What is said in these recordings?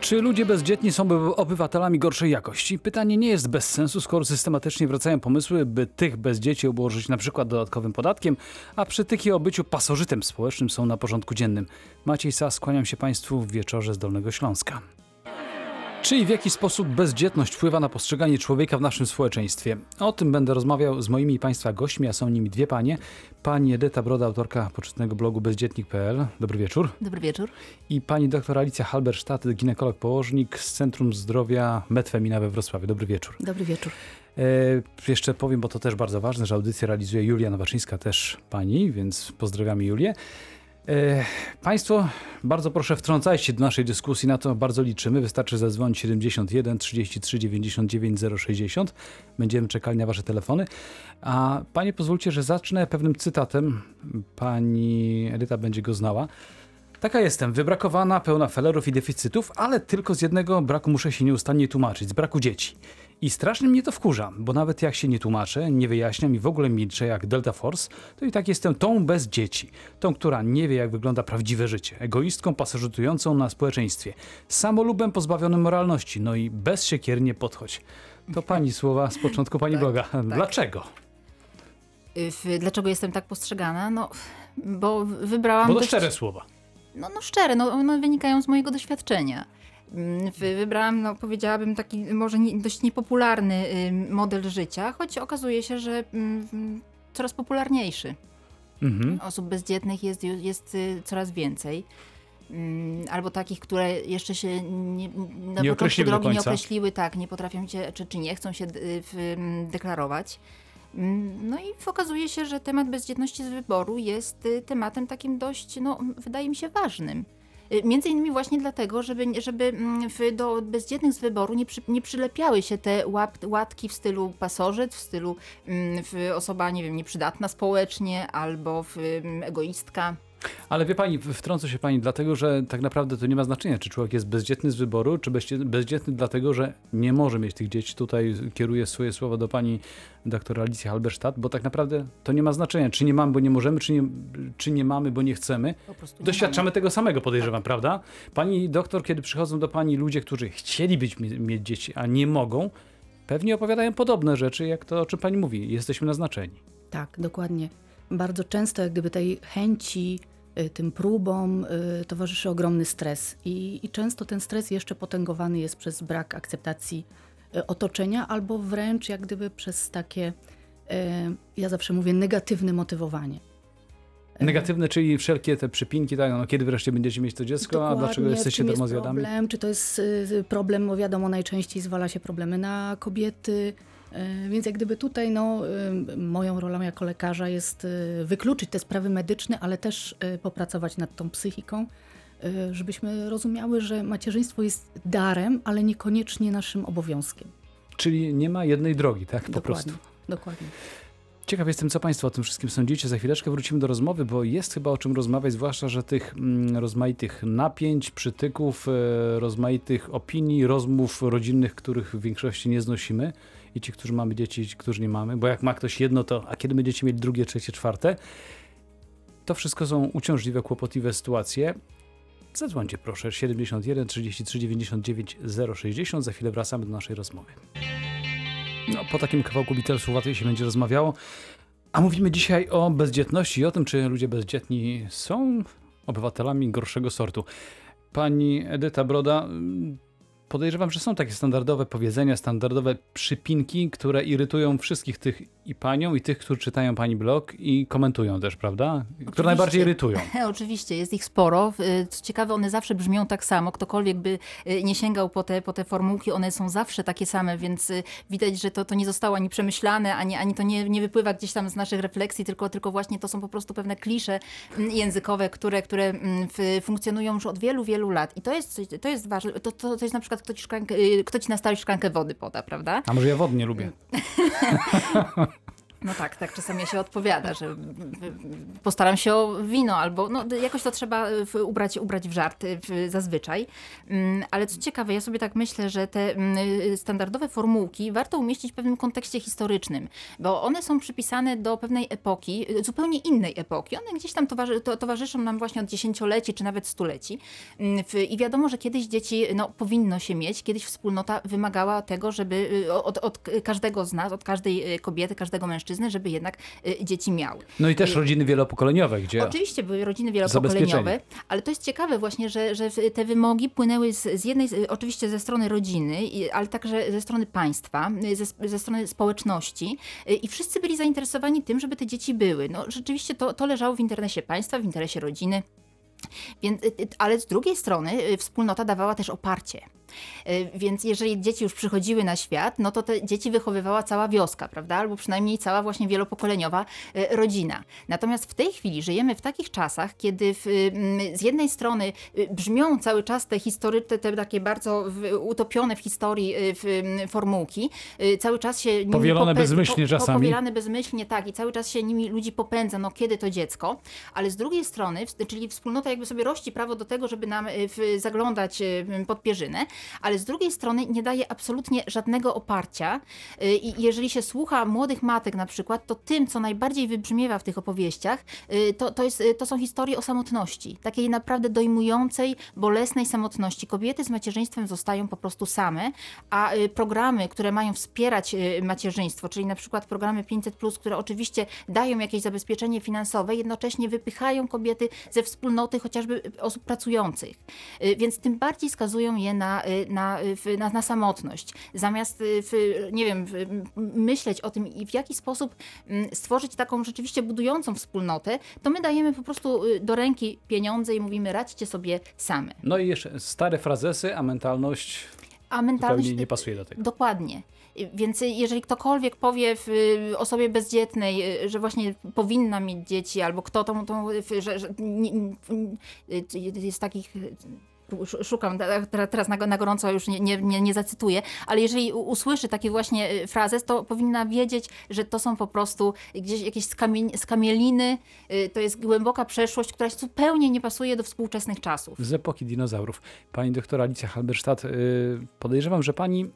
Czy ludzie bezdzietni są oby- obywatelami gorszej jakości? Pytanie nie jest bez sensu, skoro systematycznie wracają pomysły, by tych bez dzieci obłożyć na przykład dodatkowym podatkiem, a przytyki o byciu pasożytem społecznym są na porządku dziennym. Maciej Sas, kłaniam się Państwu w wieczorze z Dolnego Śląska. Czy i w jaki sposób bezdzietność wpływa na postrzeganie człowieka w naszym społeczeństwie? O tym będę rozmawiał z moimi Państwa gośćmi, a są nimi dwie panie. Pani Edyta Broda, autorka poczytnego blogu bezdzietnik.pl. Dobry wieczór. Dobry wieczór. I pani doktor Alicja Halberstadt, ginekolog-położnik z Centrum Zdrowia Medfemina we Wrocławiu. Dobry wieczór. Dobry wieczór. E, jeszcze powiem, bo to też bardzo ważne, że audycję realizuje Julia Nowaczyńska, też pani, więc pozdrawiamy Julię. E, państwo, bardzo proszę wtrącajcie do naszej dyskusji, na to bardzo liczymy. Wystarczy zadzwonić 71 33 99 060. Będziemy czekali na wasze telefony. A panie pozwólcie, że zacznę pewnym cytatem. Pani Edyta będzie go znała. Taka jestem, wybrakowana, pełna felerów i deficytów, ale tylko z jednego braku muszę się nieustannie tłumaczyć, z braku dzieci. I strasznie mnie to wkurza, bo nawet jak się nie tłumaczę, nie wyjaśniam i w ogóle milczę jak Delta Force, to i tak jestem tą bez dzieci. Tą, która nie wie jak wygląda prawdziwe życie. Egoistką pasożytującą na społeczeństwie. Samolubem pozbawionym moralności, no i bez siekier nie podchodź. To pani słowa z początku pani bloga. Dlaczego? Y, Dlaczego jestem tak postrzegana? No, bo wybrałam Bo to dość... szczere słowa. No, no szczere, no, one wynikają z mojego doświadczenia. Mm, wy- Wybrałam, no powiedziałabym, taki może nie, dość niepopularny model życia, choć okazuje się, że mm, coraz popularniejszy. Mhm. Osób bezdzietnych jest, jest y, coraz więcej. Mm, Albo takich, które jeszcze się nie, na początku określiły do drogi nie określiły, tak, nie potrafią się, czy, czy nie chcą się y, mm, deklarować. Mm, No i okazuje się, że temat bezdzietności z wyboru jest y, tematem takim dość, no, wydaje mi się, ważnym. Y, Między innymi właśnie dlatego, żeby, żeby mm, do bezdzietnych z wyboru nie, przy, nie przylepiały się te łap, łatki w stylu pasożyt, w stylu mm, w osoba, nie wiem, nieprzydatna społecznie albo w, egoistka. Ale wie pani, wtrącę się pani, dlatego że tak naprawdę to nie ma znaczenia, czy człowiek jest bezdzietny z wyboru, czy bezdzie- bezdzietny dlatego, że nie może mieć tych dzieci. Tutaj kieruję swoje słowa do pani doktor Alicji Halberstadt, bo tak naprawdę to nie ma znaczenia, czy nie mamy, bo nie możemy, czy nie, czy nie mamy, bo nie chcemy. Nie Doświadczamy tego samego, podejrzewam, prawda? Pani doktor, kiedy przychodzą do pani ludzie, którzy chcieli być, mieć dzieci, a nie mogą, pewnie opowiadają podobne rzeczy, jak to, o czym pani mówi. Jesteśmy naznaczeni. Tak, dokładnie. Bardzo często jak gdyby tej chęci, y, tym próbom y, towarzyszy ogromny stres I, i często ten stres jeszcze potęgowany jest przez brak akceptacji y, otoczenia albo wręcz jak gdyby przez takie, ja zawsze mówię, negatywne motywowanie. Negatywne, czyli wszelkie te przypinki, tak, no, kiedy wreszcie będziecie mieć to dziecko, a Dokładnie, dlaczego w jesteście czym jest darmozjadami? problem, czy to jest problem, bo wiadomo, najczęściej zwala się problemy na kobiety, więc jak gdyby tutaj no, y, moją rolą jako lekarza jest y, wykluczyć te sprawy medyczne, ale też popracować nad tą psychiką, żebyśmy rozumiały, że macierzyństwo jest darem, ale niekoniecznie naszym obowiązkiem. Czyli nie ma jednej drogi, tak? Po Dokładnie. prostu. Dokładnie. Ciekaw jestem, co Państwo o tym wszystkim sądzicie. Za chwileczkę wrócimy do rozmowy, bo jest chyba o czym rozmawiać, zwłaszcza, że tych mm, rozmaitych napięć, przytyków, e, rozmaitych opinii, rozmów rodzinnych, których w większości nie znosimy. I ci, którzy mamy dzieci, ci, którzy nie mamy. Bo jak ma ktoś jedno, to a kiedy będziecie mieli drugie, trzecie, czwarte? To wszystko są uciążliwe, kłopotliwe sytuacje. Zadzwońcie proszę 71 33 99 060. Za chwilę wracamy do naszej rozmowy. No, po takim kawałku Beatlesów łatwiej się będzie rozmawiało. A mówimy dzisiaj o bezdzietności i o tym, czy ludzie bezdzietni są obywatelami gorszego sortu. Pani Edyta Broda, podejrzewam, że są takie standardowe powiedzenia, standardowe przypinki, które irytują wszystkich tych i panią, i tych, którzy czytają pani blog i komentują też, prawda? Które najbardziej irytują. Oczywiście, jest ich sporo. Y, Co ciekawe, one zawsze brzmią tak samo. Ktokolwiek by y, nie sięgał po te, po te formułki, one są zawsze takie same, więc y, widać, że to, to nie zostało ani przemyślane, ani, ani to nie, nie wypływa gdzieś tam z naszych refleksji, tylko, tylko właśnie to są po prostu pewne klisze mm, językowe, które, które mm, funkcjonują już od wielu, wielu lat. I to jest, to jest ważne. To, to, to jest na przykład, kto ci, szklankę, y, kto ci na stałe szklankę wody poda, prawda? A może ja wody nie lubię? No tak, tak czasami się odpowiada, że postaram się o wino albo no, jakoś to trzeba ubrać, ubrać w żart zazwyczaj. Mm, ale co ciekawe, ja sobie tak myślę, że te mm, standardowe formułki warto umieścić w pewnym kontekście historycznym, bo one są przypisane do pewnej epoki, zupełnie innej epoki. One gdzieś tam towarzy, to, towarzyszą nam właśnie od dziesięcioleci czy nawet stuleci. Mm, I wiadomo, że kiedyś dzieci no, powinno się mieć, kiedyś wspólnota wymagała tego, żeby od, od każdego z nas, od każdej kobiety, każdego mężczyzny, żeby jednak y, dzieci miał. No i też rodziny wielopokoleniowe, gdzie. Oczywiście były rodziny wielopokoleniowe, ale to jest ciekawe właśnie, że, że te wymogi płynęły z, z jednej, oczywiście ze strony rodziny, ale także ze strony państwa, ze, ze strony społeczności i wszyscy byli zainteresowani tym, żeby te dzieci były. No rzeczywiście to, to leżało w interesie państwa, w interesie rodziny. Więc, ale z drugiej strony wspólnota dawała też oparcie. E, więc jeżeli dzieci już przychodziły na świat, no to te dzieci wychowywała cała wioska, prawda? Albo przynajmniej cała właśnie wielopokoleniowa e, rodzina. Natomiast w tej chwili żyjemy w takich czasach, kiedy w, z jednej strony y, brzmią cały czas te historyczne, te takie bardzo utopione w historii y, formułki, y, cały czas się nimi powielone bezmyślnie po, czasami. Powielane bezmyślnie, tak, i cały czas się nimi ludzi popędza, no kiedy to dziecko, ale z drugiej strony, czyli wspólnota jakby sobie rości prawo do tego, żeby nam zaglądać pod pierzynę, ale z drugiej strony nie daje absolutnie żadnego oparcia. Y, I jeżeli się słucha młodych matek na przykład, to tym, co najbardziej wybrzmiewa w tych opowieściach, y, to, to, jest, y, to są historie o samotności. Takiej naprawdę dojmującej, bolesnej samotności. Kobiety z macierzyństwem zostają po prostu same, a programy, które mają wspierać macierzyństwo, czyli na przykład programy 500, które oczywiście dają jakieś zabezpieczenie finansowe, jednocześnie wypychają kobiety ze wspólnoty chociażby osób pracujących. Więc tym bardziej skazują je na na, y, na, na samotność. Zamiast, y, nie wiem, myśleć o tym w jaki sposób mm, stworzyć taką rzeczywiście budującą wspólnotę, to my dajemy po prostu do ręki pieniądze i mówimy radźcie sobie same. No i jeszcze stare frazesy, a mentalność a mentalność nie pasuje do tego. Dokładnie. Więc jeżeli ktokolwiek powie w osobie bezdzietnej, że właśnie powinna mieć dzieci, albo kto to, to że, że jest takich szukam teraz na, gorąco, już nie, nie, nie zacytuję, ale jeżeli usłyszy takie właśnie y, frazes, to powinna wiedzieć, że to są po prostu gdzieś jakieś skamieliny, y, to jest głęboka przeszłość, która zupełnie nie pasuje do współczesnych czasów. Z epoki dinozaurów. Pani doktora Alicja Halberstadt, y, podejrzewam, że pani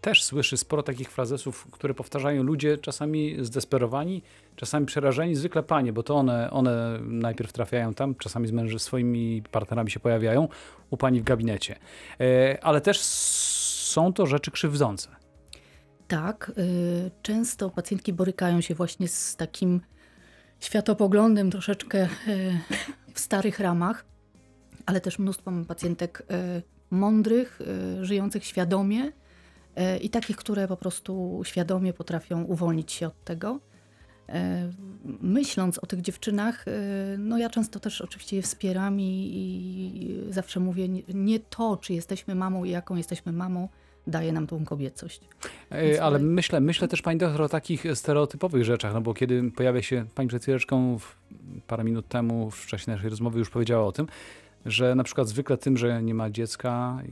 też słyszy sporo takich frazesów, które powtarzają ludzie, czasami zdesperowani, czasami przerażeni, zwykle panie, bo to one, one najpierw trafiają tam, czasami z męży, swoimi partnerami się pojawiają u pani w gabinecie. E, ale też są to rzeczy krzywdzące. Tak, y, często pacjentki borykają się właśnie z takim światopoglądem troszeczkę y, w starych ramach, ale też mnóstwo pacjentek mądrych, żyjących świadomie, E, i takich, które po prostu świadomie potrafią uwolnić się od tego. E, myśląc o tych dziewczynach, e, no ja często też oczywiście je wspieram i, i zawsze mówię, nie to, czy jesteśmy mamą i jaką jesteśmy mamą, daje nam tą kobiecość. Więc Ale myślę, myślę też pani doktor o takich stereotypowych rzeczach, no bo kiedy pojawia się pani przed chwileczką, parę minut temu w czasie naszej rozmowy już powiedziała o tym, że na przykład zwykle tym, że nie ma dziecka,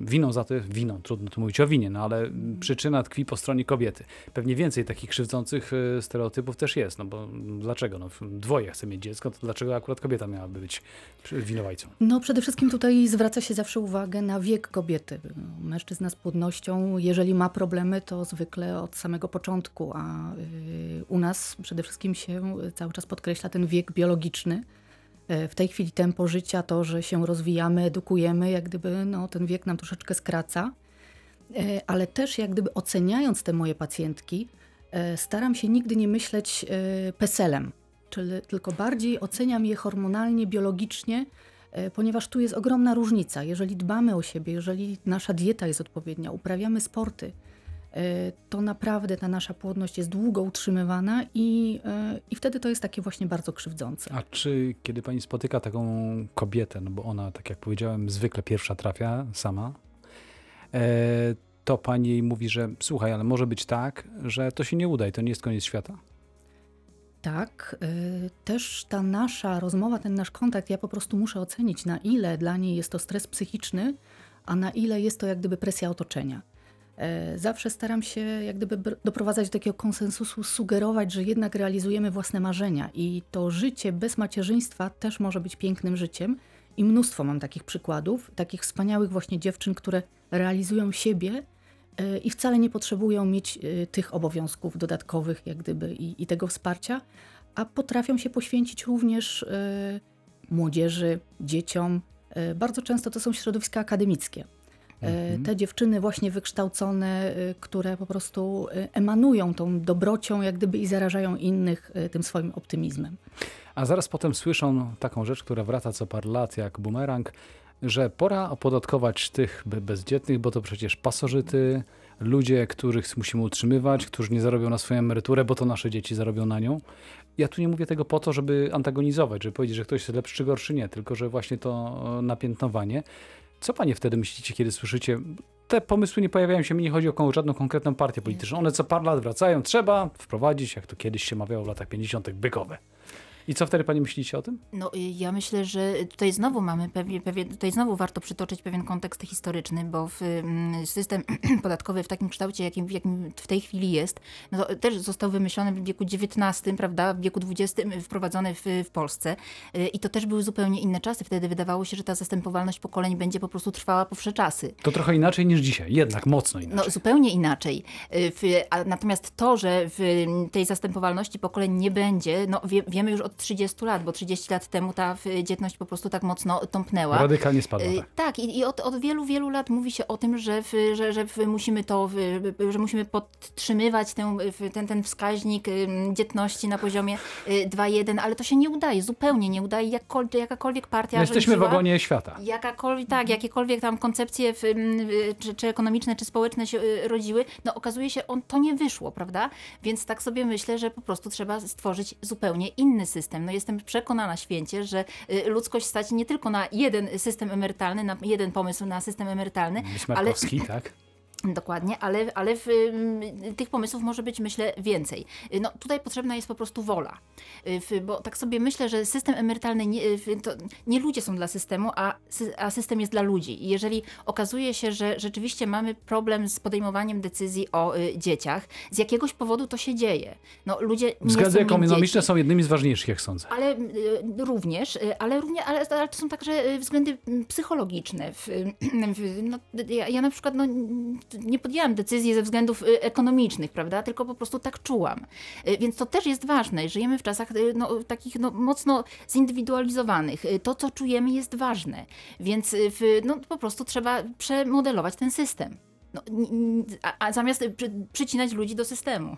winą za to, winą, trudno tu mówić o winie, no ale przyczyna tkwi po stronie kobiety. Pewnie więcej takich krzywdzących e, stereotypów też jest, no bo dlaczego? No, dwoje chce mieć dziecko, to dlaczego akurat kobieta miałaby być winowajcą? No przede wszystkim tutaj zwraca się zawsze uwagę na wiek kobiety. Mężczyzna z płodnością, jeżeli ma problemy, to zwykle od samego początku, a y, u nas przede wszystkim się cały czas podkreśla ten wiek biologiczny, w tej chwili tempo życia, to, że się rozwijamy, edukujemy, jak gdyby no, ten wiek nam troszeczkę skraca. E, ale też jak gdyby oceniając te moje pacjentki, e, staram się nigdy nie myśleć peselem, czyli tylko bardziej oceniam je hormonalnie, biologicznie, ponieważ tu jest ogromna różnica. Jeżeli dbamy o siebie, jeżeli nasza dieta jest odpowiednia, uprawiamy sporty, E, to naprawdę ta nasza płodność jest długo utrzymywana i, e, i wtedy to jest takie właśnie bardzo krzywdzące. A czy kiedy pani spotyka taką kobietę, no bo ona, tak jak powiedziałem, zwykle pierwsza trafia sama, e, to pani jej mówi, że słuchaj, ale może być tak, że to się nie uda i to nie jest koniec świata? Tak, też ta nasza rozmowa, ten nasz kontakt, ja po prostu muszę ocenić, na ile dla niej jest to stres psychiczny, a na ile jest to jak gdyby presja otoczenia. E, zawsze staram się jak gdyby doprowadzać do takiego konsensusu, sugerować, że jednak realizujemy własne marzenia i to życie bez macierzyństwa też może być pięknym życiem. I mnóstwo mam takich przykładów, takich wspaniałych właśnie dziewczyn, które realizują siebie e, i wcale nie potrzebują mieć e, tych obowiązków dodatkowych, jak gdyby i, i tego wsparcia, a potrafią się poświęcić również młodzieży, dzieciom. Bardzo często to są środowiska akademickie. E, Te dziewczyny właśnie wykształcone, e, które po prostu e, emanują tą dobrocią, jak gdyby i zarażają innych e, tym swoim optymizmem. A zaraz potem słyszą taką rzecz, która wraca co parę lat jak bumerang, że pora opodatkować tych be- bezdzietnych, bo to przecież pasożyty, ludzie, których musimy utrzymywać, którzy nie zarobią na swoją emeryturę, bo to nasze dzieci zarobią na nią. Ja tu nie mówię tego po to, żeby antagonizować, żeby powiedzieć, że ktoś jest lepszy czy gorszy, nie, tylko że właśnie to e, napiętnowanie. Co panie wtedy myślicie, kiedy słyszycie? Te pomysły nie pojawiają się, mi nie chodzi o żadną konkretną partię polityczną. One co parę lat wracają, trzeba wprowadzić, jak to kiedyś się mawiało w latach 50., bykowe. I co wtedy pani myślicie o tym? No y, ja myślę, że tutaj znowu mamy pewien, pewien tutaj znowu warto przytoczyć pewien kontekst historyczny, bo w, mm, system podatkowy w takim kształcie, jakim, w jakim w tej chwili jest, no to też został wymyślony w wieku XIX, prawda, w wieku XX wprowadzony w, w Polsce Y, i to też były zupełnie inne czasy. Wtedy wydawało się, że ta zastępowalność pokoleń będzie po prostu trwała po wsze czasy. To trochę inaczej niż dzisiaj, jednak mocno inaczej. No, zupełnie inaczej. Y, natomiast to, że w tej zastępowalności pokoleń nie będzie, no wie, wiemy już od 30 lat, bo 30 lat temu ta w- dzietność po prostu tak mocno tąpnęła. Radykalnie spadła. Y, Tak. Tak, i, i od, od wielu, wielu lat mówi się o tym, że, w, że, że musimy to, w, że musimy podtrzymywać w, ten, ten wskaźnik ym, dzietności na poziomie y, 2,1, ale to się nie udaje, zupełnie nie udaje, jakkolwiek, jakakolwiek partia My jesteśmy w ogonie świata. Jakakolwiek, tak, jakiekolwiek tam koncepcje w, y, czy, czy ekonomiczne, czy społeczne się y, rodziły, no okazuje się, on to nie wyszło, prawda? Więc tak sobie myślę, że po prostu trzeba stworzyć zupełnie inny system. No jestem przekonana święcie, że y, ludzkość stać nie tylko na jeden system emerytalny, na jeden pomysł na system emerytalny, ale Bismarckowski, tak? Dokładnie, ale, ale w, ym, tych pomysłów może być, myślę, więcej. Y, No, tutaj potrzebna jest po prostu wola. Y, w, bo tak sobie myślę, że system emerytalny, nie, y, nie ludzie są dla systemu, a, a system jest dla ludzi. I jeżeli okazuje się, że rzeczywiście mamy problem z podejmowaniem decyzji o y, dzieciach, z jakiegoś powodu to się dzieje. No, ludzie nie Względy ekonomiczne są jednymi z ważniejszych, jak sądzę. Ale y, również, ale, równie, ale, ale to są także względy mm, psychologiczne. W, no, ja, ja na przykład no, nie podjęłam decyzji ze względów y, ekonomicznych, prawda? Tylko po prostu tak czułam. Y, Więc to też jest ważne. Żyjemy w czasach y, no, takich no, mocno zindywidualizowanych. To, co czujemy, jest ważne. Więc w, no, po prostu trzeba przemodelować ten system. No, a, a zamiast przy, przycinać ludzi do systemu.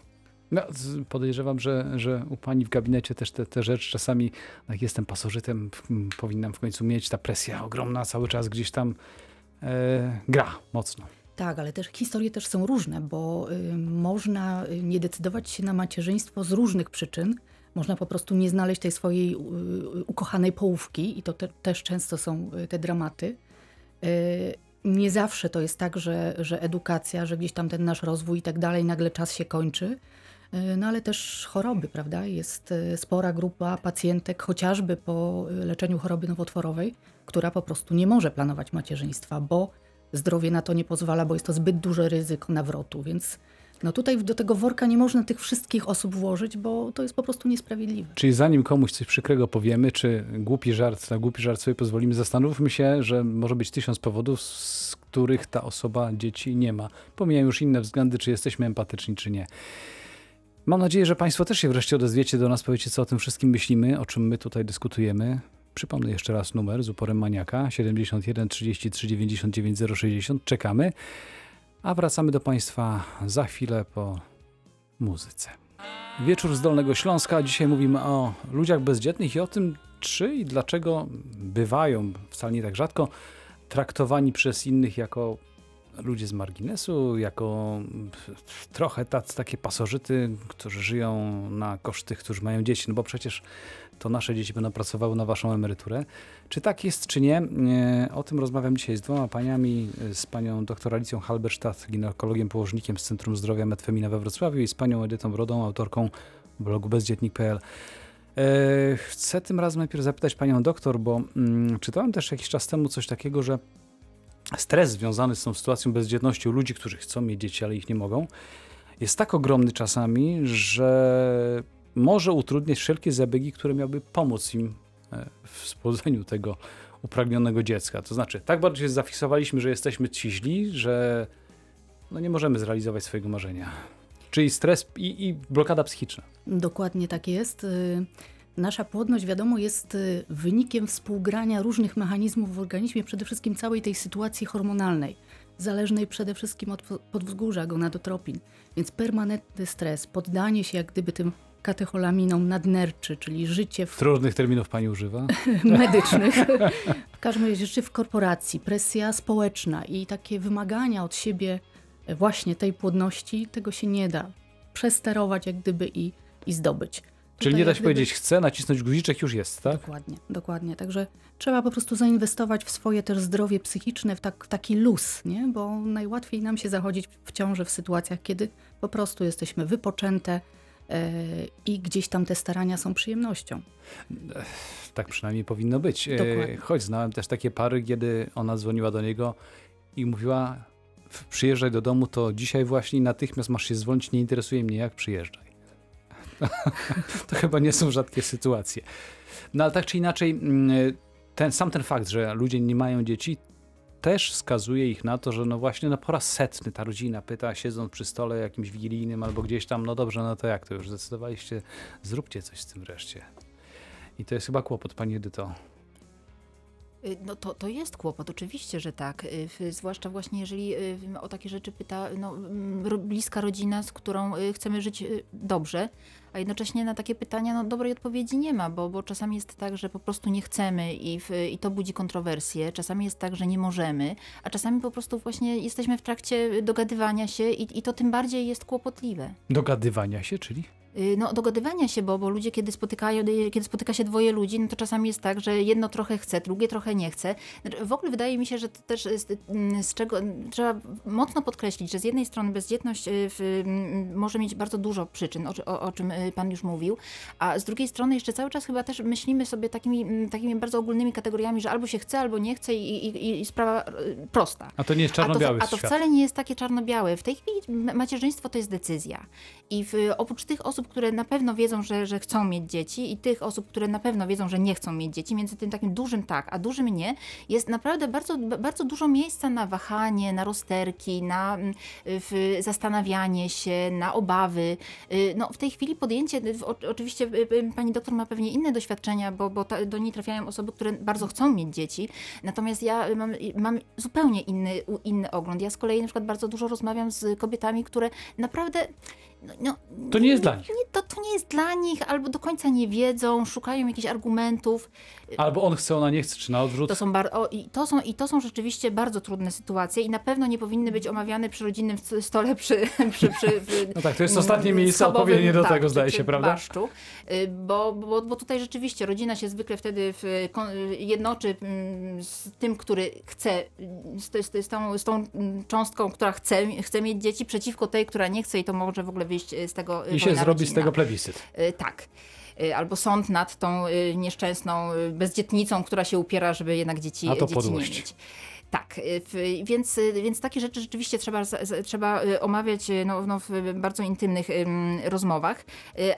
No, podejrzewam, że, że u pani w gabinecie też te, te rzeczy czasami, jak jestem pasożytem, powinnam w końcu mieć ta presja ogromna cały czas gdzieś tam e, gra mocno. Tak, ale też historie też są różne, bo y, można nie decydować się na macierzyństwo z różnych przyczyn. Można po prostu nie znaleźć tej swojej y, ukochanej połówki i to te, też często są y, te dramaty. Y, nie zawsze to jest tak, że, że edukacja, że gdzieś tam ten nasz rozwój i tak dalej, nagle czas się kończy. Y, No ale też choroby, prawda? Jest y, spora grupa pacjentek, chociażby po leczeniu choroby nowotworowej, która po prostu nie może planować macierzyństwa, bo zdrowie na to nie pozwala, bo jest to zbyt duże ryzyko nawrotu, więc no tutaj do tego worka nie można tych wszystkich osób włożyć, bo to jest po prostu niesprawiedliwe. Czyli zanim komuś coś przykrego powiemy, czy głupi żart, na głupi żart sobie pozwolimy, zastanówmy się, że może być tysiąc powodów, z których ta osoba dzieci nie ma. Pomijam już inne względy, czy jesteśmy empatyczni, czy nie. Mam nadzieję, że Państwo też się wreszcie odezwiecie do nas, powiecie, co o tym wszystkim myślimy, o czym my tutaj dyskutujemy. Przypomnę jeszcze raz numer z uporem maniaka 71 33 99 060. Czekamy, a wracamy do Państwa za chwilę po muzyce. Wieczór z Dolnego Śląska. Dzisiaj mówimy o ludziach bezdzietnych i o tym, czy i dlaczego bywają, wcale nie tak rzadko, traktowani przez innych jako ludzie z marginesu, jako trochę tacy, takie pasożyty, którzy żyją na koszt tych, którzy mają dzieci, no bo przecież to nasze dzieci będą pracowały na waszą emeryturę. Czy tak jest, czy nie? E, O tym rozmawiam dzisiaj z dwoma paniami, e, z panią dr Alicją Halberstadt, ginekologiem położnikiem z Centrum Zdrowia Metfemina we Wrocławiu i z panią Edytą Brodą, autorką blogu bezdzietnik.pl. E, Chcę tym razem najpierw zapytać panią doktor, bo mm, czytałem też jakiś czas temu coś takiego, że stres związany z tą sytuacją bezdzietności u ludzi, którzy chcą mieć dzieci, ale ich nie mogą, jest tak ogromny czasami, że może utrudniać wszelkie zabiegi, które miałyby pomóc im e, w spłodzeniu tego upragnionego dziecka. To znaczy, tak bardzo się zafiksowaliśmy, że jesteśmy ci źli, że no nie możemy zrealizować swojego marzenia. Czyli stres i, i blokada psychiczna. Dokładnie tak jest. Y, Nasza płodność, wiadomo, jest y, wynikiem współgrania różnych mechanizmów w organizmie, przede wszystkim całej tej sytuacji hormonalnej, zależnej przede wszystkim od podwzgórza gonadotropin. Więc permanentny stres, poddanie się jak gdyby tym katecholaminom nadnerczy, czyli życie w... Trudnych terminów pani używa? medycznych. W każdym razie życie w korporacji, presja społeczna i takie wymagania od siebie właśnie tej płodności, tego się nie da przesterować jak gdyby i, i zdobyć. Czyli nie da się gdyby... powiedzieć, chcę nacisnąć guziczek, już jest, tak? Dokładnie, dokładnie. Także trzeba po prostu zainwestować w swoje też zdrowie psychiczne, w, tak, w taki luz, nie? bo najłatwiej nam się zachodzić w ciąży w sytuacjach, kiedy po prostu jesteśmy wypoczęte i gdzieś tam te starania są przyjemnością. Tak przynajmniej powinno być. E, dokładnie. Choć znałem też takie pary, kiedy ona dzwoniła do niego i mówiła, przyjeżdżaj do domu, to dzisiaj właśnie natychmiast masz się zwolnić, nie interesuje mnie jak przyjeżdżaj. to chyba nie są rzadkie sytuacje. No ale tak czy inaczej, mm, ten, sam ten fakt, że ludzie nie mają dzieci, też wskazuje ich na to, że no właśnie no po raz setny ta rodzina pyta, siedząc przy stole jakimś wigilijnym albo gdzieś tam, no dobrze, no to jak to już zdecydowaliście, zróbcie coś z tym wreszcie. I to jest chyba kłopot, pani Edyto. Y, no to, to jest kłopot, oczywiście, że tak. Y, zwłaszcza właśnie jeżeli y, o takie rzeczy pyta no, bliska rodzina, z którą chcemy żyć dobrze, a jednocześnie na takie pytania no, dobrej odpowiedzi nie ma, bo, bo czasami jest tak, że po prostu nie chcemy i, w, i to budzi kontrowersje, czasami jest tak, że nie możemy, a czasami po prostu właśnie jesteśmy w trakcie dogadywania się i, i to tym bardziej jest kłopotliwe. Dogadywania się, czyli? Y, no, dogadywania się, bo, bo ludzie, kiedy, spotykają, y, kiedy spotyka się dwoje ludzi, no to czasami jest tak, że jedno trochę chce, drugie trochę nie chce. W ogóle wydaje mi się, że to też z, mm, z czego trzeba mocno podkreślić, że z jednej strony bezdzietność y, w, może mieć bardzo dużo przyczyn, o, o, o, czym Pan już mówił, a z drugiej strony jeszcze cały czas chyba też myślimy sobie takimi, takimi bardzo ogólnymi kategoriami, że albo się chce, albo nie chce i, i, i sprawa prosta. A to nie jest czarno-biały A to, a to wcale nie jest takie czarno-białe. W tej chwili macierzyństwo to jest decyzja. I w, oprócz tych osób, które na pewno wiedzą, że, że chcą mieć dzieci i tych osób, które na pewno wiedzą, że nie chcą mieć dzieci, między tym takim dużym tak, a dużym nie, jest naprawdę bardzo, bardzo dużo miejsca na wahanie, na rozterki, na mm, zastanawianie się, na obawy. Y, no, w tej chwili podjęcie, oczywiście y, y, pani doktor ma pewnie inne doświadczenia, bo, bo ta, do niej trafiają osoby, które bardzo chcą mieć dzieci, natomiast ja mam, mam zupełnie inny, inny ogląd. Ja z kolei na przykład bardzo dużo rozmawiam z kobietami, które naprawdę no, no, to nie jest dla nich. Nie, to, to nie jest dla nich, albo do końca nie wiedzą, szukają jakichś argumentów. Albo on chce, ona nie chce, czy na odwrót. To są, bar- o, i to są, I to są rzeczywiście bardzo trudne sytuacje i na pewno nie powinny być omawiane przy rodzinnym stole przy... przy, przy no tak, to jest ostatnie miejsce odpowiednie do tak, tego, zdaje się, prawda? Baszczu, y, bo, bo, bo tutaj rzeczywiście rodzina się zwykle wtedy w, jednoczy mm, z tym, który chce, z, z, z, tą, z tą cząstką, która chce, chce mieć dzieci, przeciwko tej, która nie chce i to może w ogóle wyjść z tego I się zrobi z tego plebiscyt. Y, tak y, albo sąd nad tą nieszczęsną bezdzietnicą, która się upiera, żeby jednak dzieci, dzieci nie mieć. Tak, y, więc, y, więc takie rzeczy rzeczywiście trzeba, trzeba y, omawiać no, no, w bardzo intymnych rozmowach,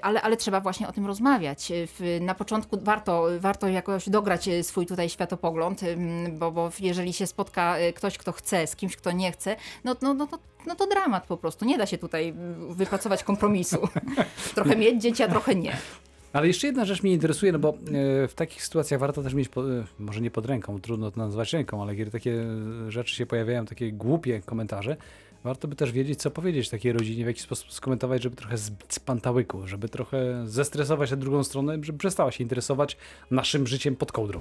ale, ale trzeba właśnie o tym rozmawiać. Na początku warto, warto jakoś dograć swój tutaj światopogląd, bo, bo jeżeli się spotka ktoś, kto chce, z kimś, kto nie chce, no, no, no, no to dramat po prostu. Nie da się tutaj wypracować kompromisu. trochę mieć dzieci, a trochę nie. Ale jeszcze jedna rzecz mnie interesuje, no bo e, w takich sytuacjach warto też mieć, po, e, może nie pod ręką, trudno to nazwać ręką, ale kiedy takie rzeczy się pojawiają, takie głupie komentarze, warto by też wiedzieć, co powiedzieć takiej rodzinie, w jaki sposób skomentować, żeby trochę zbić z pantałyku, żeby trochę zestresować tę drugą stronę, żeby przestała się interesować naszym życiem pod kołdrą.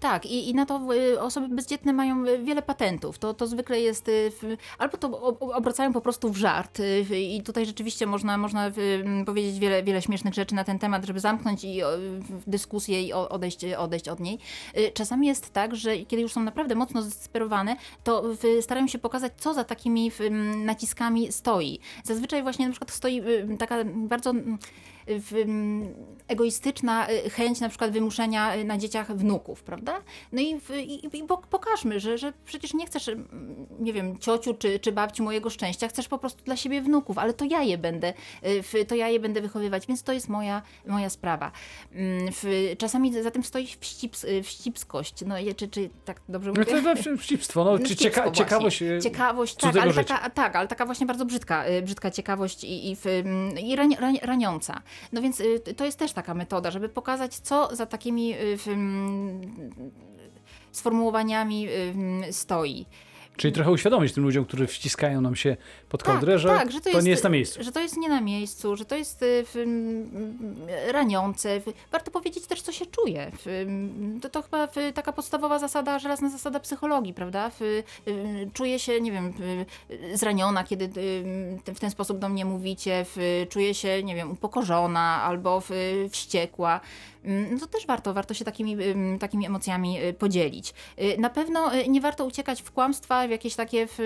Tak, i, i na to y, osoby bezdzietne mają y, wiele patentów. To, to zwykle jest, y, albo to obracają po prostu w żart i tutaj rzeczywiście można, można powiedzieć wiele, wiele śmiesznych rzeczy na ten temat, żeby zamknąć i dyskusję i odejść, odejść od niej. Czasami jest tak, że kiedy już są naprawdę mocno zdesperowane, to starają się pokazać, co za takimi naciskami stoi. Zazwyczaj właśnie na przykład stoi y, taka bardzo mm, egoistyczna y, chęć na przykład wymuszenia y, na dzieciach wnuków, prawda? No i, i, i pok- pokażmy, że, że przecież nie chcesz, mm, nie wiem, ciociu czy, czy babci mojego szczęścia, chcesz po prostu dla siebie wnuków, ale to ja je będę, y, to ja je będę wychowywać, więc to jest moja, moja sprawa. Mm, czasami za tym stoi wścibs, wścibskość, no czy, czy tak dobrze No mówię? to jest wścibstwo, no, czy cieka ciekawość Ciekawość, tak ale, taka, tak, ale taka właśnie bardzo brzydka, brzydka ciekawość i, i, i rani, raniąca. No więc y, to jest też taka metoda, żeby pokazać, co za takimi y, ym, sformułowaniami ym, stoi. Czyli trochę uświadomić tym ludziom, którzy wciskają nam się pod Tak, kołdrę, że, tak, że to to jest- nie jest na miejscu. Że to jest nie na miejscu, że to jest y, raniące. Warto powiedzieć też, co się czuje. To, to chyba taka podstawowa zasada, żelazna zasada psychologii, prawda? Y, czuję się, nie wiem, y, zraniona, kiedy w ten sposób do mnie mówicie, czuję się, nie wiem, upokorzona albo wściekła. Ym, No to też warto, warto się takimi, takimi emocjami y, podzielić. Y, Na pewno y, nie warto uciekać w kłamstwa, w jakieś takie... W,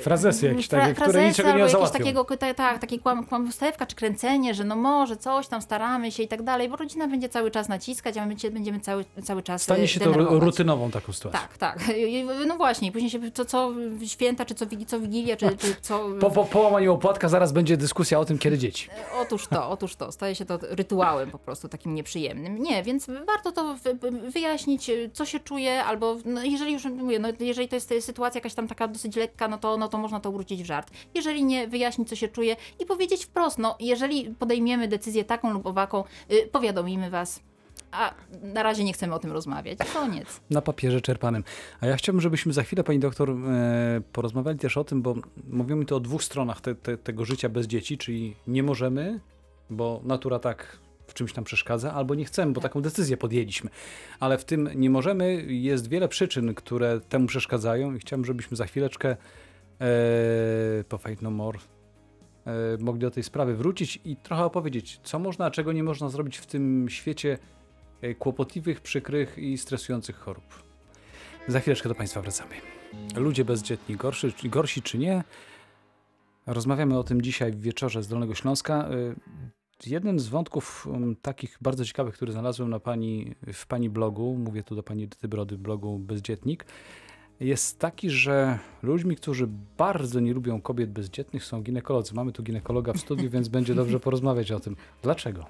Frazesy jakieś Fra- takie, które niczego nie załatwią. takiego, ta, tak, takie kłam, kłamstewka czy kręcenie, że no może coś tam staramy się i tak dalej, bo rodzina będzie cały czas naciskać, a my będzie- będziemy cały, cały czas Stanie e, się to denerwować. rutynową taką sytuacją. Tak, tak. No właśnie, później się co, co święta, czy co, co Wigilia, czy, czy co... Po, po połamaniu opłatka zaraz będzie dyskusja o tym, kiedy dzieci. Otóż to, otóż to. Staje się to rytuałem po prostu takim nieprzyjemnym. Nie, więc warto to wy- wyjaśnić, co się czuje, albo no, jeżeli już mówię, no, jeżeli to jest sytuacja jakaś tam taka dosyć lekka, no to, no to można to obrócić w żart. Jeżeli nie, wyjaśnić, co się czuje i powiedzieć wprost, no jeżeli podejmiemy decyzję taką lub owaką, y, powiadomimy was. A na razie nie chcemy o tym rozmawiać. Koniec. Na papierze czerpanym. A ja chciałbym, żebyśmy za chwilę, pani doktor, e, porozmawiali też o tym, bo mówimy tu o dwóch stronach te, te, tego życia bez dzieci, czyli nie możemy, bo natura tak w czymś nam przeszkadza, albo nie chcemy, bo taką decyzję podjęliśmy. Ale w tym nie możemy jest wiele przyczyn, które temu przeszkadzają i chciałbym, żebyśmy za chwileczkę e, po Fight No More e, mogli do tej sprawy wrócić i trochę opowiedzieć, co można, a czego nie można zrobić w tym świecie e, kłopotliwych, przykrych i stresujących chorób. Za chwileczkę do Państwa wracamy. Ludzie bezdzietni, gorszy, gorsi czy nie? Rozmawiamy o tym dzisiaj w wieczorze z Dolnego Śląska. Y, Jeden z wątków um, takich bardzo ciekawych, który znalazłem na pani, w Pani blogu, mówię tu do Pani Edyty Brody, blogu Bezdzietnik, jest taki, że ludźmi, którzy bardzo nie lubią kobiet bezdzietnych są ginekolodzy. Mamy tu ginekologa w studiu, więc będzie dobrze porozmawiać o tym. Dlaczego?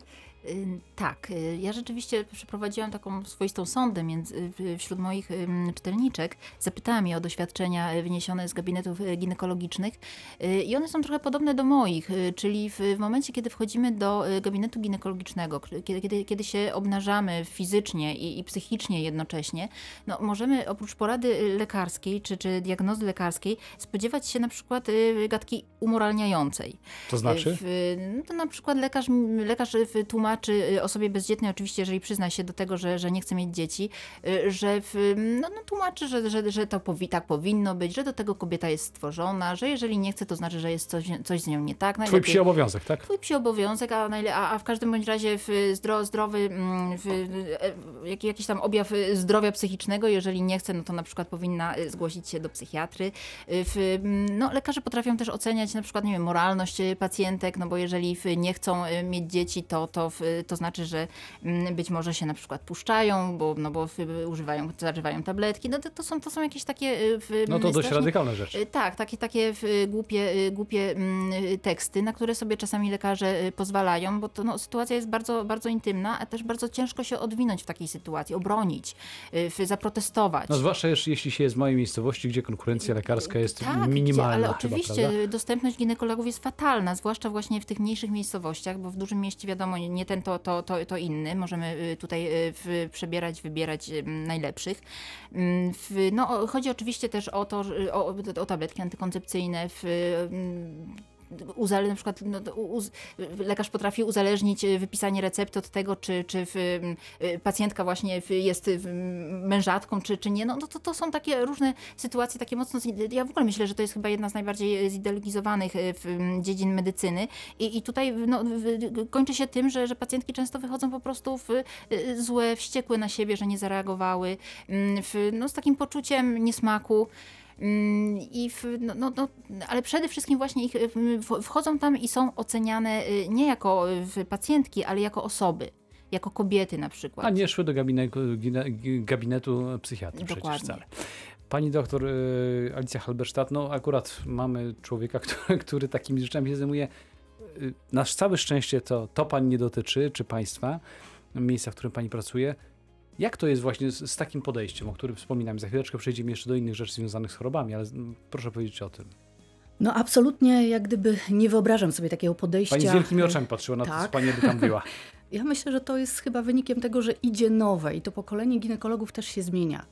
Y, Tak, y, ja rzeczywiście przeprowadziłam taką swoistą sondę między, w- wśród moich czytelniczek. Zapytałam je o doświadczenia y, wyniesione z gabinetów y, ginekologicznych y, i one są trochę podobne do moich, y, czyli w, w momencie, kiedy wchodzimy do y, gabinetu ginekologicznego, kiedy, kiedy, kiedy się obnażamy fizycznie i, i psychicznie jednocześnie, no, możemy oprócz porady y, lekarskiej czy, czy diagnozy lekarskiej spodziewać się na przykład y, gadki umoralniającej. To znaczy? W, no to na przykład lekarz, lekarz w- tłumaczy osobie bezdzietnej, oczywiście, jeżeli przyzna się do tego, że, że nie chce mieć dzieci, y, że w, no, no tłumaczy, że, że, że to powi, tak powinno być, że do tego kobieta jest stworzona, że jeżeli nie chce, to znaczy, że jest coś, coś z nią nie tak. Twój psi obowiązek, tak? Twój psi obowiązek, a, najle- a, a w każdym bądź razie w zdro, zdrowy, mm, w, e, jak- jakiś tam objaw y, zdrowia psychicznego, jeżeli nie chce, no to na przykład powinna y, zgłosić się do psychiatry. Y, W, mm, no, lekarze potrafią też oceniać na przykład, nie wiem, moralność y, pacjentek, no bo jeżeli nie chcą y, mieć dzieci, to, to, w, to znaczy, że mm, być może się na przykład puszczają, bo, no bo używają, zażywają tabletki. No to, to, są, to są jakieś takie... y, No to dość strasznie- radykalne rzeczy. Y, Tak, takie, takie y, głupie, y, głupie mm, y, teksty, na które sobie czasami lekarze y, pozwalają, bo to no, sytuacja jest bardzo, bardzo intymna, a też bardzo ciężko się odwinąć w takiej sytuacji, obronić, y, zaprotestować. No zwłaszcza jeśli jeśli się jest w mojej miejscowości, gdzie konkurencja lekarska jest Tak, gdzie, minimalna ale chyba, oczywiście prawda? dostępność ginekologów jest fatalna, zwłaszcza właśnie w tych mniejszych miejscowościach, bo w dużym mieście wiadomo, nie ten to, to, to, to inny. Możemy y, tutaj y, w, przebierać, wybierać y, najlepszych. Mm, W, no, chodzi oczywiście też o to, o, o tabletki antykoncepcyjne, w, mm, uzale, na przykład no, uz, lekarz potrafi uzależnić y, wypisanie recepty od tego, czy, czy w, y, pacjentka właśnie jest y, mężatką, czy, czy nie. No, no to, to są takie różne sytuacje, takie mocno. Ja w ogóle myślę, że to jest chyba jedna z najbardziej zideologizowanych dziedzin medycyny. I, i tutaj no, kończy się tym, że, że pacjentki często wychodzą po prostu w, złe, wściekłe na siebie, że nie zareagowały, w, no, z takim poczuciem niesmaku. Mm, I w, no, no, no, ale przede wszystkim właśnie ich, wchodzą tam i są oceniane y, nie jako y, pacjentki, ale jako osoby, jako kobiety na przykład. A nie szły do gabinetu, gabinetu psychiatry przecież Dokładnie. wcale. Pani doktor y, Alicja Halberstadt, no akurat mamy człowieka, który, który takimi rzeczami się zajmuje. Nasz całe szczęście to, to pani nie dotyczy, czy państwa, miejsca, w którym pani pracuje. Jak to jest właśnie z, z takim podejściem, o którym wspominam? Za chwileczkę przejdziemy jeszcze do innych rzeczy związanych z chorobami, ale mm, proszę powiedzieć o tym. No absolutnie jak gdyby nie wyobrażam sobie takiego podejścia. Pani z wielkimi oczami patrzyła na to, co Tak. pani by tam mówiła. Ja myślę, że to jest chyba wynikiem tego, że idzie nowe i to pokolenie ginekologów też się zmienia.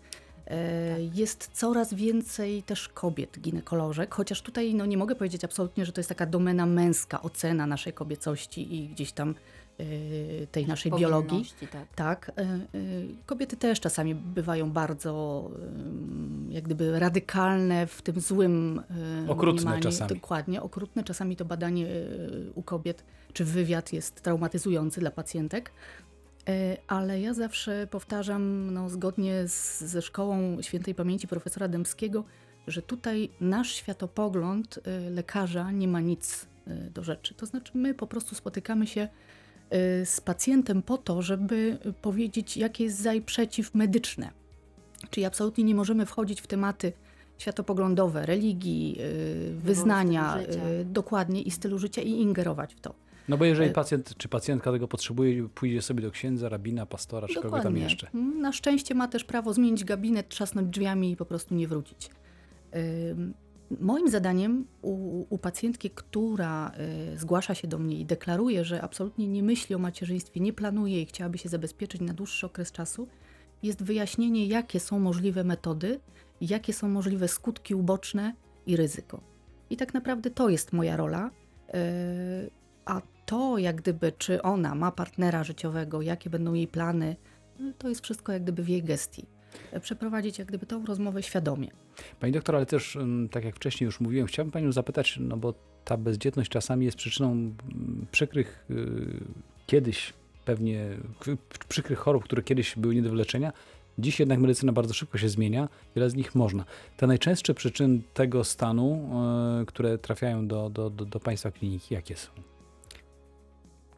E, Jest coraz więcej też kobiet ginekolożek, chociaż tutaj no, nie mogę powiedzieć absolutnie, że to jest taka domena męska, ocena naszej kobiecości i gdzieś tam tej naszej biologii. Tak. Tak, e, e, kobiety też czasami bywają bardzo jak gdyby radykalne w tym złym Okrutne czasami. Dokładnie, okrutne. Czasami to badanie u kobiet czy wywiad jest traumatyzujący dla pacjentek. Ale ja zawsze powtarzam, no, zgodnie z, ze szkołą świętej pamięci profesora Dębskiego, że tutaj nasz światopogląd lekarza nie ma nic do rzeczy. To znaczy, my po prostu spotykamy się z pacjentem po to, żeby powiedzieć, jakie jest za i przeciw medyczne. Czyli absolutnie nie możemy wchodzić w tematy światopoglądowe, religii, e, wyznania, e, dokładnie i stylu życia i ingerować w to. No bo jeżeli pacjent czy pacjentka tego potrzebuje, pójdzie sobie do księdza, rabina, pastora, czy kogo tam jeszcze. Na szczęście ma też prawo zmienić gabinet, trzasnąć drzwiami i po prostu nie wrócić. Moim zadaniem u, u pacjentki, która y, zgłasza się do mnie i deklaruje, że absolutnie nie myśli o macierzyństwie, nie planuje i chciałaby się zabezpieczyć na dłuższy okres czasu, jest wyjaśnienie, jakie są możliwe metody, jakie są możliwe skutki uboczne i ryzyko. I tak naprawdę to jest moja rola. Yy, A to, jak gdyby, czy ona ma partnera życiowego, jakie będą jej plany, no, to jest wszystko jak gdyby w jej gestii. Przeprowadzić jak gdyby tą rozmowę świadomie. Pani doktor, ale też, mm, tak jak wcześniej już mówiłem, chciałbym Panią zapytać, no bo ta bezdzietność czasami jest przyczyną mm, przykrych, y, kiedyś pewnie, przykrych chorób, które kiedyś były nie do wyleczenia. Dziś jednak medycyna bardzo szybko się zmienia, wiele z nich można. Te najczęstsze przyczyny tego stanu, y, które trafiają do, do, do, do Państwa kliniki, jakie są?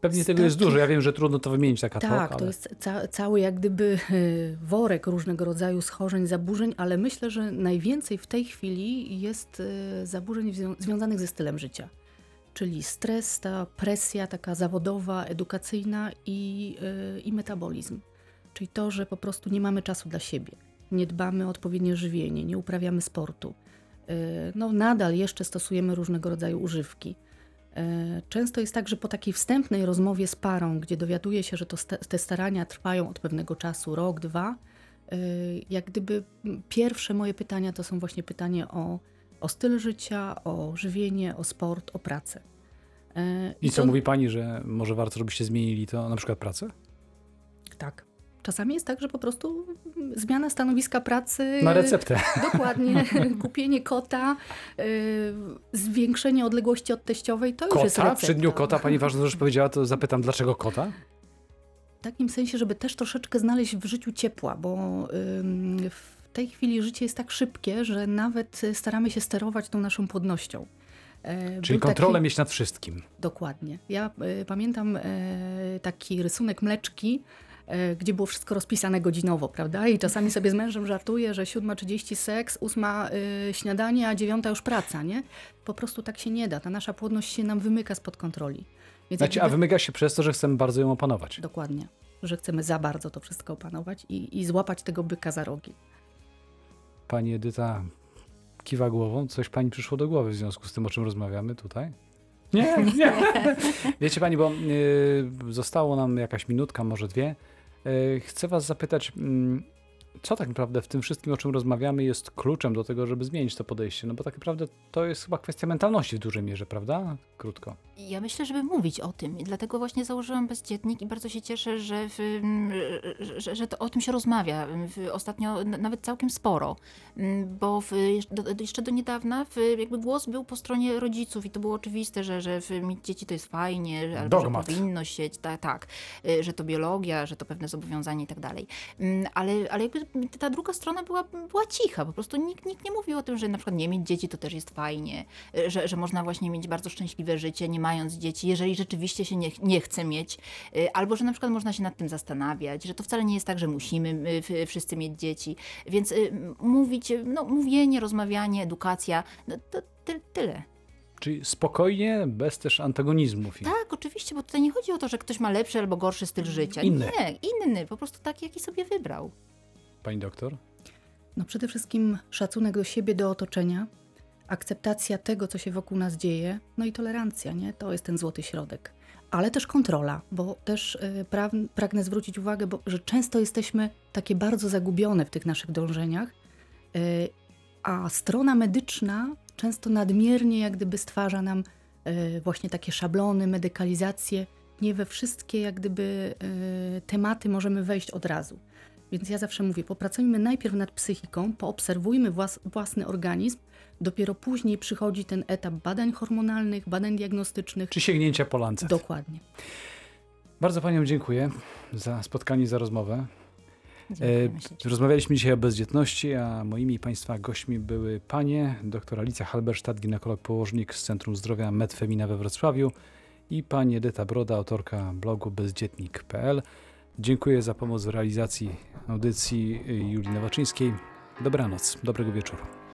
Pewnie Z tego jest dużo, ja wiem, że trudno to wymienić tak ad hoc, Tak, ale... to jest ca- cały jak gdyby y, worek różnego rodzaju schorzeń, zaburzeń, ale myślę, że najwięcej w tej chwili jest y, zaburzeń zwią- związanych ze stylem życia. Czyli stres, ta presja taka zawodowa, edukacyjna i, y, i metabolizm. Czyli to, że po prostu nie mamy czasu dla siebie, nie dbamy o odpowiednie żywienie, nie uprawiamy sportu. No, nadal jeszcze stosujemy różnego rodzaju używki. E, Często jest tak, że po takiej wstępnej rozmowie z parą, gdzie dowiaduje się, że to te starania trwają od pewnego czasu, rok, dwa, e, jak gdyby pierwsze moje pytania to są właśnie pytania o, o styl życia, o żywienie, o sport, o pracę. E, I co to- mówi Pani, że może warto, żebyście zmienili to, na przykład pracę? Tak. Czasami jest tak, że po prostu zmiana stanowiska pracy. Na receptę. Dokładnie. Kupienie kota, y, zwiększenie odległości od teściowej, to już jest Kota? recepta. Przy dniu kota Pani ważną rzecz powiedziała, to zapytam, dlaczego kota? W takim sensie, żeby też troszeczkę znaleźć w życiu ciepła, bo ym, w tej chwili życie jest tak szybkie, że nawet staramy się sterować tą naszą płodnością. E, Czyli kontrolę taki- mieć nad wszystkim. Dokładnie. Ja y, pamiętam y, taki rysunek mleczki, gdzie było wszystko rozpisane godzinowo, prawda? I czasami sobie z mężem żartuję, że 7.30 seks, 8 y, śniadanie, a 9 już praca, nie? Po prostu tak się nie da. Ta nasza płodność się nam wymyka spod kontroli. Więc Znaczy, a jakby- wymyka się przez to, że chcemy bardzo ją opanować. Dokładnie. Że chcemy za bardzo to wszystko opanować i, i złapać tego byka za rogi. Pani Edyta kiwa głową. Coś Pani przyszło do głowy w związku z tym, o czym rozmawiamy tutaj? Nie, nie. Wiecie Pani, bo y, zostało nam jakaś minutka, może dwie. Y, chcę Was zapytać, mm, co tak naprawdę w tym wszystkim, o czym rozmawiamy, jest kluczem do tego, żeby zmienić to podejście? No bo tak naprawdę to jest chyba kwestia mentalności w dużej mierze, prawda? Krótko. Ja myślę, żeby mówić o tym. I dlatego właśnie założyłam bezdzietnik i bardzo się cieszę, że, w, mm, że, że to o tym się rozmawia. Ostatnio nawet całkiem sporo. Mm, Bo w, jeszcze do niedawna w, jakby głos był po stronie rodziców i to było oczywiste, że, że w, mieć dzieci to jest fajnie, że- albo Dogmat. że powinno się, tak, tak, że to biologia, że to pewne zobowiązanie i tak dalej. Mm, Ale, ale jakby ta druga strona była, była cicha. Po prostu nikt, nikt nie mówił o tym, że na przykład nie mieć dzieci to też jest fajnie, że, że można właśnie mieć bardzo szczęśliwe życie, nie mając dzieci, jeżeli rzeczywiście się nie, nie chce mieć, y, albo że na przykład można się nad tym zastanawiać, że to wcale nie jest tak, że musimy y, wszyscy mieć dzieci. Więc y, mówić, no, mówienie, rozmawianie, edukacja, no, to ty, tyle. Czyli spokojnie, bez też antagonizmów. Tak, oczywiście, bo tutaj nie chodzi o to, że ktoś ma lepszy albo gorszy styl życia. Inny. Nie, inny, po prostu taki, jaki sobie wybrał. Pani doktor? No przede wszystkim szacunek do siebie, do otoczenia, akceptacja tego, co się wokół nas dzieje, no i tolerancja, nie? To jest ten złoty środek. Ale też kontrola, bo też y, pra, pragnę zwrócić uwagę, bo, że często jesteśmy takie bardzo zagubione w tych naszych dążeniach, y, a strona medyczna często nadmiernie jak gdyby stwarza nam y, właśnie takie szablony, medykalizacje. Nie we wszystkie jak gdyby tematy możemy wejść od razu. Więc ja zawsze mówię, popracujmy najpierw nad psychiką, poobserwujmy włas, własny organizm, dopiero później przychodzi ten etap badań hormonalnych, badań diagnostycznych. Czy sięgnięcia po lancet? Dokładnie. Bardzo Paniom dziękuję za spotkanie, za rozmowę. E. Rozmawialiśmy dzisiaj o bezdzietności, a moimi Państwa gośćmi były panie dr Alicja Halberstadt, ginekolog położnik z Centrum Zdrowia Medfemina we Wrocławiu i pani Edyta Broda, autorka blogu bezdzietnik.pl. Dziękuję za pomoc w realizacji audycji Julii Nowaczyńskiej. Dobranoc, dobrego wieczoru.